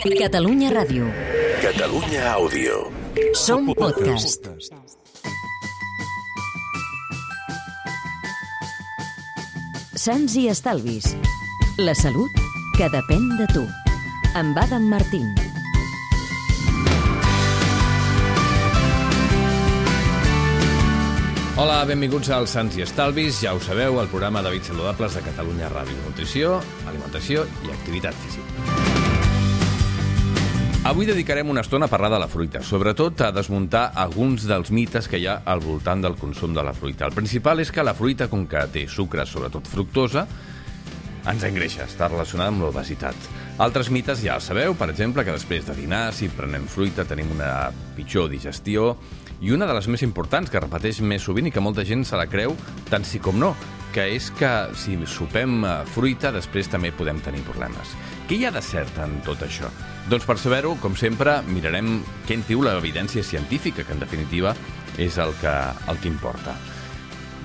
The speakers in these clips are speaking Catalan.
Catalunya Ràdio. Catalunya Àudio. Som podcast. Sants i estalvis. La salut que depèn de tu. Amb Adam Martín. Hola, benvinguts als Sants i Estalvis. Ja ho sabeu, el programa d'hàbits saludables de Catalunya Ràdio. Nutrició, alimentació i activitat física. Avui dedicarem una estona a parlar de la fruita, sobretot a desmuntar alguns dels mites que hi ha al voltant del consum de la fruita. El principal és que la fruita, com que té sucre, sobretot fructosa, ens engreixa, està relacionada amb l'obesitat. Altres mites ja els sabeu, per exemple, que després de dinar, si prenem fruita, tenim una pitjor digestió, i una de les més importants, que repeteix més sovint i que molta gent se la creu, tant sí com no, que és que si sopem eh, fruita, després també podem tenir problemes. Què hi ha de cert en tot això? Doncs per saber-ho, com sempre, mirarem què en diu l'evidència científica, que en definitiva és el que, el que importa.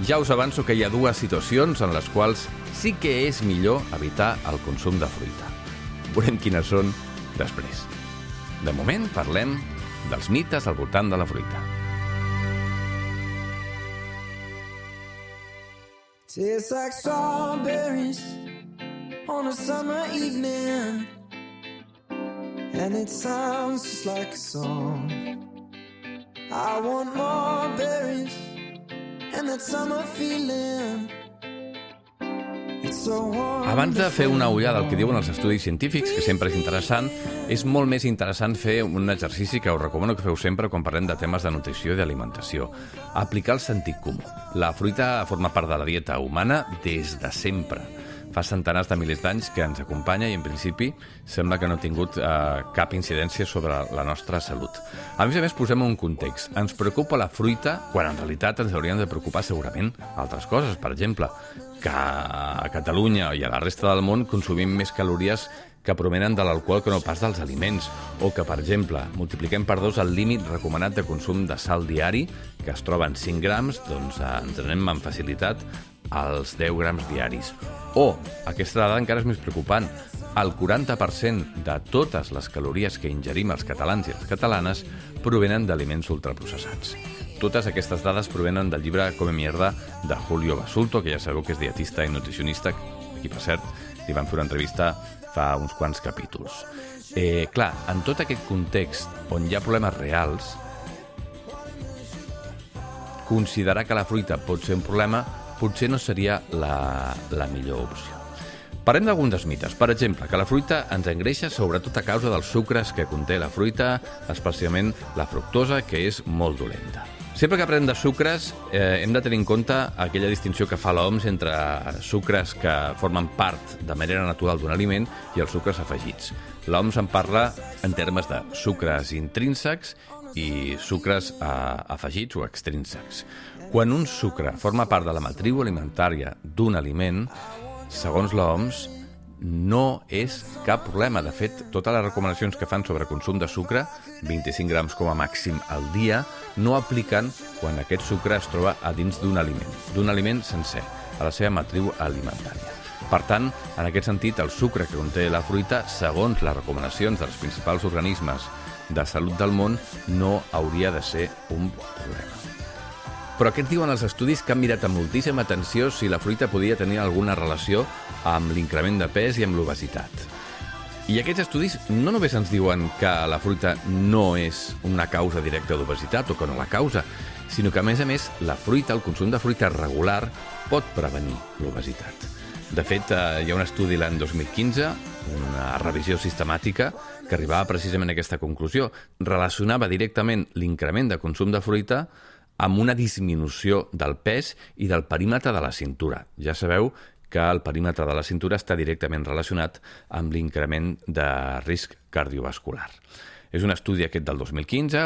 Ja us avanço que hi ha dues situacions en les quals sí que és millor evitar el consum de fruita. Veurem quines són després. De moment parlem dels mites al voltant de la fruita. Tastes like strawberries on a summer evening, and it sounds just like a song. I want more berries and that summer feeling. Abans de fer una ullada al que diuen els estudis científics, que sempre és interessant, és molt més interessant fer un exercici que us recomano que feu sempre quan parlem de temes de nutrició i d'alimentació. Aplicar el sentit comú. La fruita forma part de la dieta humana des de sempre. Fa centenars de milers d'anys que ens acompanya i, en principi, sembla que no ha tingut eh, cap incidència sobre la nostra salut. A més a més, posem un context. Ens preocupa la fruita quan en realitat ens haurien de preocupar segurament altres coses. Per exemple, que a Catalunya i a la resta del món consumim més calories que provenen de l'alcohol que no pas dels aliments, o que, per exemple, multipliquem per dos el límit recomanat de consum de sal diari, que es troba en 5 grams, doncs eh, ens anem amb facilitat als 10 grams diaris. O, aquesta dada encara és més preocupant, el 40% de totes les calories que ingerim els catalans i les catalanes provenen d'aliments ultraprocessats. Totes aquestes dades provenen del llibre Come Mierda de Julio Basulto, que ja sabeu que és dietista i nutricionista, aquí, per cert, li van fer una entrevista fa uns quants capítols. Eh, clar, en tot aquest context on hi ha problemes reals, considerar que la fruita pot ser un problema potser no seria la, la millor opció. Parlem d'alguns dels mites. Per exemple, que la fruita ens engreixa sobretot a causa dels sucres que conté la fruita, especialment la fructosa, que és molt dolenta. Sempre que parlem de sucres, eh, hem de tenir en compte aquella distinció que fa l'OMS entre sucres que formen part de manera natural d'un aliment i els sucres afegits. L'OMS en parla en termes de sucres intrínsecs i sucres eh, afegits o extrínsecs. Quan un sucre forma part de la matriu alimentària d'un aliment, segons l'OMS, no és cap problema. De fet, totes les recomanacions que fan sobre consum de sucre, 25 grams com a màxim al dia, no apliquen quan aquest sucre es troba a dins d'un aliment, d'un aliment sencer, a la seva matriu alimentària. Per tant, en aquest sentit, el sucre que conté la fruita, segons les recomanacions dels principals organismes de salut del món, no hauria de ser un problema. Però què et diuen els estudis que han mirat amb moltíssima atenció si la fruita podia tenir alguna relació amb l'increment de pes i amb l'obesitat? I aquests estudis no només ens diuen que la fruita no és una causa directa d'obesitat o que no la causa, sinó que, a més a més, la fruita, el consum de fruita regular, pot prevenir l'obesitat. De fet, eh, hi ha un estudi l'any 2015, una revisió sistemàtica, que arribava precisament a aquesta conclusió. Relacionava directament l'increment de consum de fruita amb una disminució del pes i del perímetre de la cintura. Ja sabeu que el perímetre de la cintura està directament relacionat amb l'increment de risc cardiovascular. És un estudi aquest del 2015,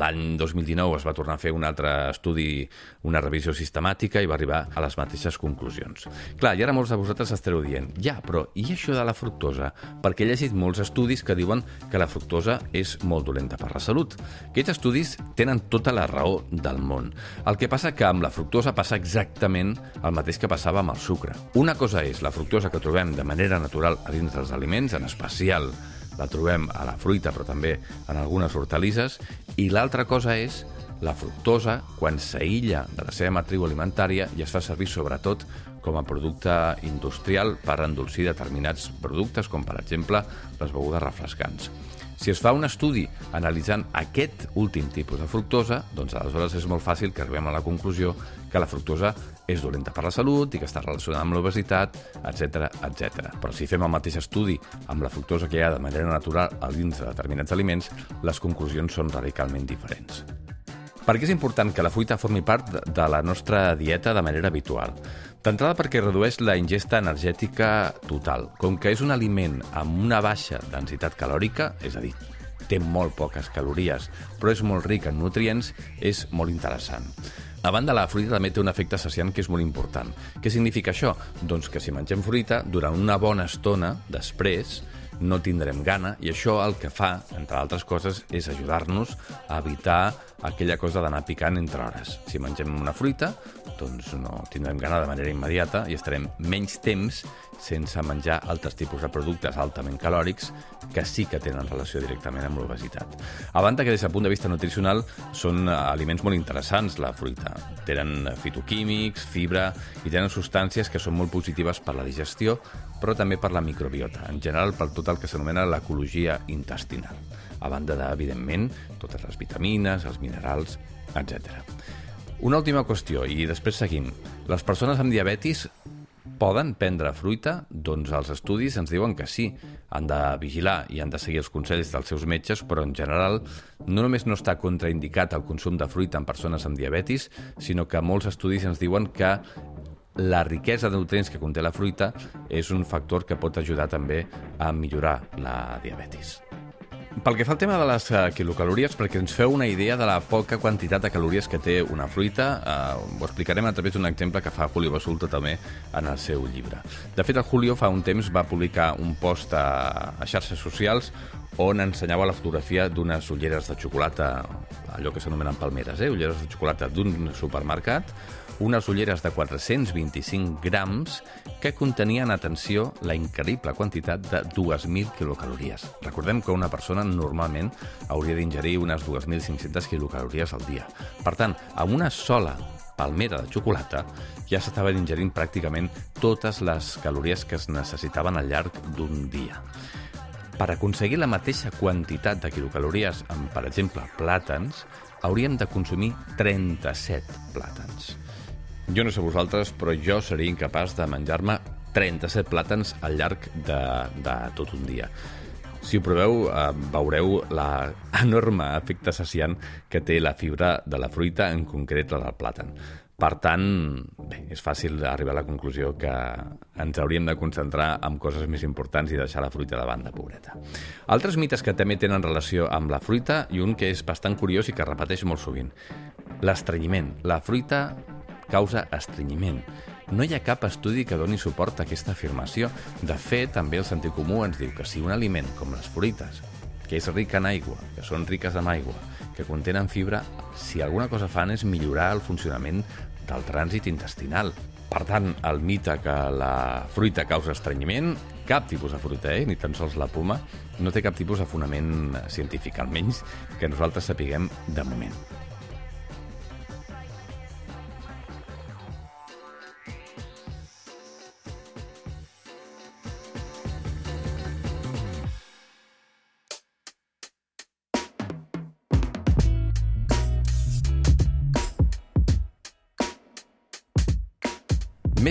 l'any 2019 es va tornar a fer un altre estudi, una revisió sistemàtica i va arribar a les mateixes conclusions. Clar, i ara molts de vosaltres estareu dient, ja, però i això de la fructosa? Perquè he llegit molts estudis que diuen que la fructosa és molt dolenta per la salut. Aquests estudis tenen tota la raó del món. El que passa que amb la fructosa passa exactament el mateix que passava amb el sucre. Una cosa és la fructosa que trobem de manera natural a dins dels aliments, en especial la trobem a la fruita, però també en algunes hortalisses, i l'altra cosa és la fructosa, quan s'aïlla de la seva matriu alimentària i es fa servir sobretot com a producte industrial per endolcir determinats productes, com per exemple les begudes refrescants. Si es fa un estudi analitzant aquest últim tipus de fructosa, doncs aleshores és molt fàcil que arribem a la conclusió que la fructosa és dolenta per la salut i que està relacionada amb l'obesitat, etc etc. Però si fem el mateix estudi amb la fructosa que hi ha de manera natural a dins de determinats aliments, les conclusions són radicalment diferents. Per què és important que la fruita formi part de la nostra dieta de manera habitual? D'entrada perquè redueix la ingesta energètica total. Com que és un aliment amb una baixa densitat calòrica, és a dir, té molt poques calories, però és molt ric en nutrients, és molt interessant. A banda, la fruita també té un efecte saciant que és molt important. Què significa això? Doncs que si mengem fruita, durant una bona estona després, no tindrem gana i això el que fa, entre altres coses, és ajudar-nos a evitar aquella cosa d'anar picant entre hores. Si mengem una fruita, doncs no tindrem gana de manera immediata i estarem menys temps sense menjar altres tipus de productes altament calòrics que sí que tenen relació directament amb l'obesitat. A banda que des del punt de vista nutricional són aliments molt interessants, la fruita. Tenen fitoquímics, fibra i tenen substàncies que són molt positives per la digestió, però també per la microbiota, en general per tot el que s'anomena l'ecologia intestinal. A banda de, evidentment, totes les vitamines, els minerals, etc. Una última qüestió, i després seguim. Les persones amb diabetis poden prendre fruita? Doncs els estudis ens diuen que sí. Han de vigilar i han de seguir els consells dels seus metges, però en general no només no està contraindicat el consum de fruita en persones amb diabetis, sinó que molts estudis ens diuen que la riquesa de nutrients que conté la fruita és un factor que pot ajudar també a millorar la diabetis. Pel que fa al tema de les uh, quilocalories, perquè ens feu una idea de la poca quantitat de calories que té una fruita, uh, ho explicarem a través d'un exemple que fa Julio Basulto també en el seu llibre. De fet, el Julio fa un temps va publicar un post a, a xarxes socials on ensenyava la fotografia d'unes ulleres de xocolata, allò que s'anomenen palmeres, eh? ulleres de xocolata d'un supermercat, unes ulleres de 425 grams que contenien, atenció, la increïble quantitat de 2.000 quilocalories. Recordem que una persona normalment hauria d'ingerir unes 2.500 quilocalories al dia. Per tant, amb una sola palmera de xocolata ja s'estaven ingerint pràcticament totes les calories que es necessitaven al llarg d'un dia. Per aconseguir la mateixa quantitat de quilocalories amb, per exemple, plàtans, hauríem de consumir 37 plàtans. Jo no sé vosaltres, però jo seria incapaç de menjar-me 37 plàtans al llarg de, de tot un dia. Si ho proveu, eh, veureu la enorme efecte saciant que té la fibra de la fruita, en concret la del plàtan. Per tant, bé, és fàcil arribar a la conclusió que ens hauríem de concentrar en coses més importants i deixar la fruita de banda, pobreta. Altres mites que també tenen relació amb la fruita i un que és bastant curiós i que repeteix molt sovint. L'estrenyiment. La fruita causa estrenyiment. No hi ha cap estudi que doni suport a aquesta afirmació. De fet, també el sentit comú ens diu que si un aliment, com les fruites, que és ric en aigua, que són riques en aigua, que contenen fibra, si alguna cosa fan és millorar el funcionament del trànsit intestinal. Per tant, el mite que la fruita causa estrenyiment, cap tipus de fruita, eh? ni tan sols la poma, no té cap tipus de fonament científic, almenys que nosaltres sapiguem de moment.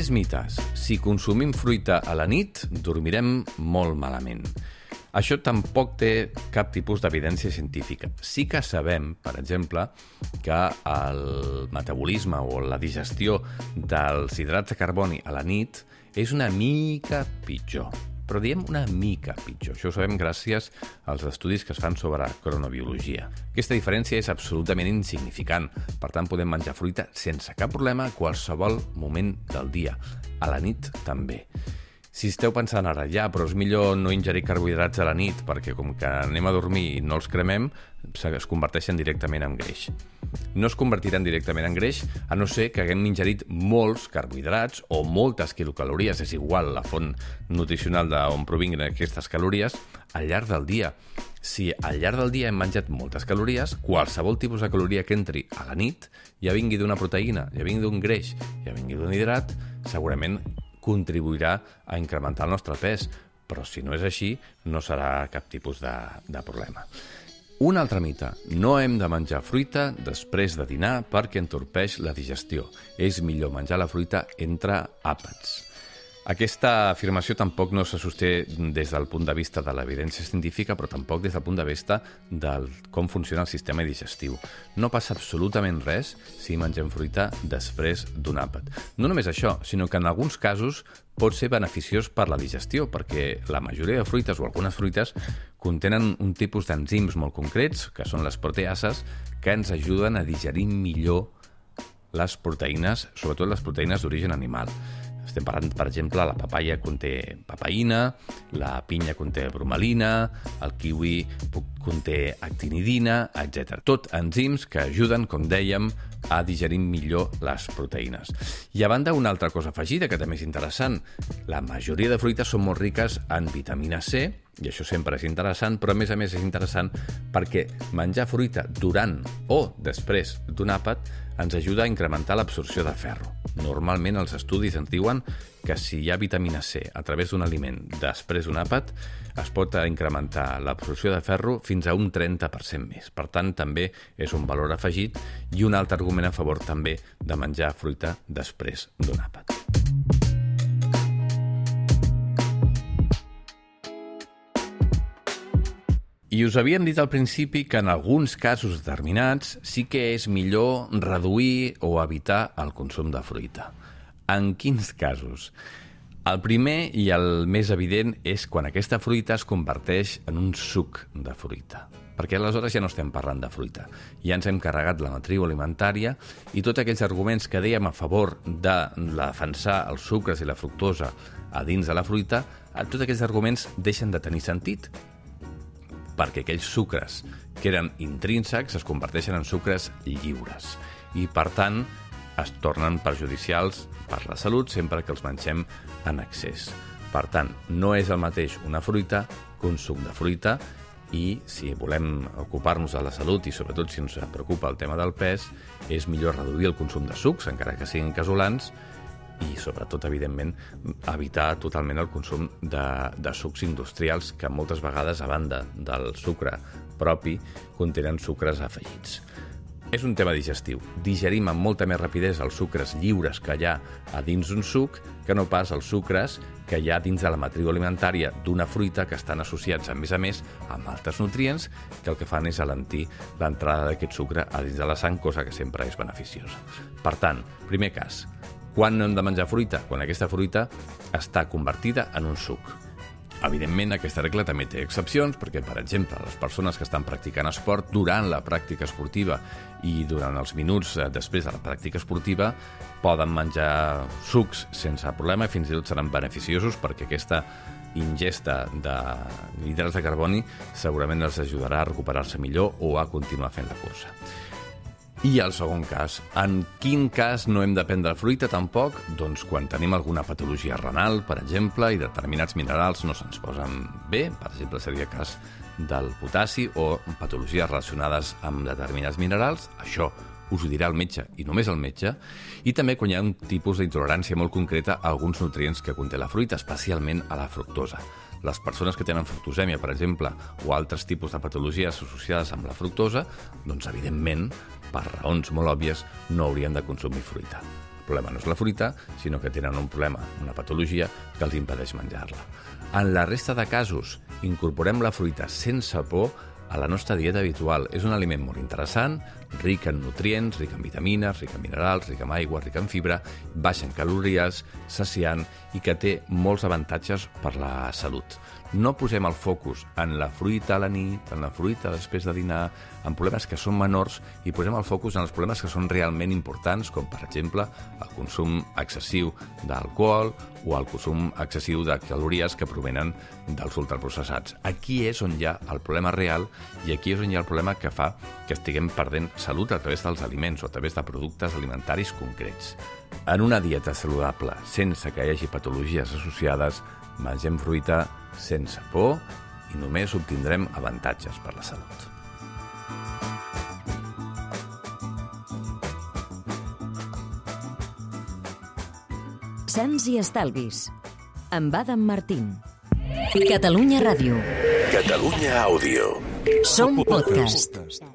Més mites. Si consumim fruita a la nit, dormirem molt malament. Això tampoc té cap tipus d'evidència científica. Sí que sabem, per exemple, que el metabolisme o la digestió dels hidrats de carboni a la nit és una mica pitjor però diem una mica pitjor. Això ho sabem gràcies als estudis que es fan sobre cronobiologia. Aquesta diferència és absolutament insignificant, per tant podem menjar fruita sense cap problema a qualsevol moment del dia. A la nit també. Si esteu pensant ara, ja, però és millor no ingerir carbohidrats a la nit, perquè com que anem a dormir i no els cremem, es converteixen directament en greix. No es convertiran directament en greix, a no ser que haguem ingerit molts carbohidrats o moltes quilocalories, és igual la font nutricional d'on provinguin aquestes calories, al llarg del dia. Si al llarg del dia hem menjat moltes calories, qualsevol tipus de caloria que entri a la nit, ja vingui d'una proteïna, ja vingui d'un greix, ja vingui d'un hidrat, segurament contribuirà a incrementar el nostre pes, però si no és així, no serà cap tipus de, de problema. Un altre mite. No hem de menjar fruita després de dinar perquè entorpeix la digestió. És millor menjar la fruita entre àpats. Aquesta afirmació tampoc no se sosté des del punt de vista de l'evidència científica, però tampoc des del punt de vista de com funciona el sistema digestiu. No passa absolutament res si mengem fruita després d'un àpat. No només això, sinó que en alguns casos pot ser beneficiós per la digestió, perquè la majoria de fruites o algunes fruites contenen un tipus d'enzims molt concrets, que són les proteases, que ens ajuden a digerir millor les proteïnes, sobretot les proteïnes d'origen animal. Estem parlant, per exemple, la papaya conté papaïna, la pinya conté bromelina, el kiwi conté actinidina, etc. Tot enzims que ajuden, com dèiem, a digerir millor les proteïnes. I a banda, una altra cosa afegida que també és interessant. La majoria de fruites són molt riques en vitamina C, i això sempre és interessant, però a més a més és interessant perquè menjar fruita durant o després d'un àpat ens ajuda a incrementar l'absorció de ferro. Normalment els estudis ens diuen que si hi ha vitamina C a través d'un aliment després d'un àpat, es pot incrementar l'absorció de ferro fins a un 30% més. Per tant, també és un valor afegit i un altre argument a favor també de menjar fruita després d'un àpat. I us havíem dit al principi que en alguns casos determinats sí que és millor reduir o evitar el consum de fruita. En quins casos? El primer i el més evident és quan aquesta fruita es converteix en un suc de fruita perquè aleshores ja no estem parlant de fruita. Ja ens hem carregat la matriu alimentària i tots aquells arguments que dèiem a favor de defensar els sucres i la fructosa a dins de la fruita, tots aquells arguments deixen de tenir sentit perquè aquells sucres que eren intrínsecs es converteixen en sucres lliures i, per tant, es tornen perjudicials per la salut sempre que els mengem en excés. Per tant, no és el mateix una fruita que un suc de fruita i si volem ocupar-nos de la salut i sobretot si ens preocupa el tema del pes, és millor reduir el consum de sucs, encara que siguin casolans, i sobretot, evidentment, evitar totalment el consum de, de sucs industrials que moltes vegades, a banda del sucre propi, contenen sucres afegits. És un tema digestiu. Digerim amb molta més rapidesa els sucres lliures que hi ha a dins d'un suc que no pas els sucres que hi ha dins de la matriu alimentària d'una fruita que estan associats, a més a més, amb altres nutrients que el que fan és alentir l'entrada d'aquest sucre a dins de la sang, cosa que sempre és beneficiosa. Per tant, primer cas, quan no hem de menjar fruita? Quan aquesta fruita està convertida en un suc. Evidentment, aquesta regla també té excepcions, perquè, per exemple, les persones que estan practicant esport durant la pràctica esportiva i durant els minuts eh, després de la pràctica esportiva poden menjar sucs sense problema i fins i tot seran beneficiosos perquè aquesta ingesta de hidrats de carboni segurament els ajudarà a recuperar-se millor o a continuar fent la cursa. I el segon cas. En quin cas no hem de prendre fruita tampoc? Doncs quan tenim alguna patologia renal, per exemple, i determinats minerals no se'ns posen bé, per exemple, seria el cas del potassi o patologies relacionades amb determinats minerals, això us ho dirà el metge i només el metge, i també quan hi ha un tipus d'intolerància molt concreta a alguns nutrients que conté la fruita, especialment a la fructosa. Les persones que tenen fructosèmia, per exemple, o altres tipus de patologies associades amb la fructosa, doncs, evidentment, per raons molt òbvies, no haurien de consumir fruita. El problema no és la fruita, sinó que tenen un problema, una patologia, que els impedeix menjar-la. En la resta de casos, incorporem la fruita sense por a la nostra dieta habitual. És un aliment molt interessant, ric en nutrients, ric en vitamines, ric en minerals, ric en aigua, ric en fibra, baix en calories, saciant i que té molts avantatges per la salut. no posem el focus en la fruita a la nit, en la fruita després de dinar, en problemes que són menors i posem el focus en els problemes que són realment importants, com per exemple el consum excessiu d'alcohol o el consum excessiu de calories que provenen dels ultraprocessats. Aquí és on hi ha el problema real i aquí és on hi ha el problema que fa que estiguem perdent salut a través dels aliments o a través de productes alimentaris concrets. En una dieta saludable, sense que hi hagi patologies associades, mengem fruita sense por i només obtindrem avantatges per la salut. Sants i Estalvis. Amb Adam Martín. Catalunya Ràdio. Catalunya Àudio. Som podcast. podcast.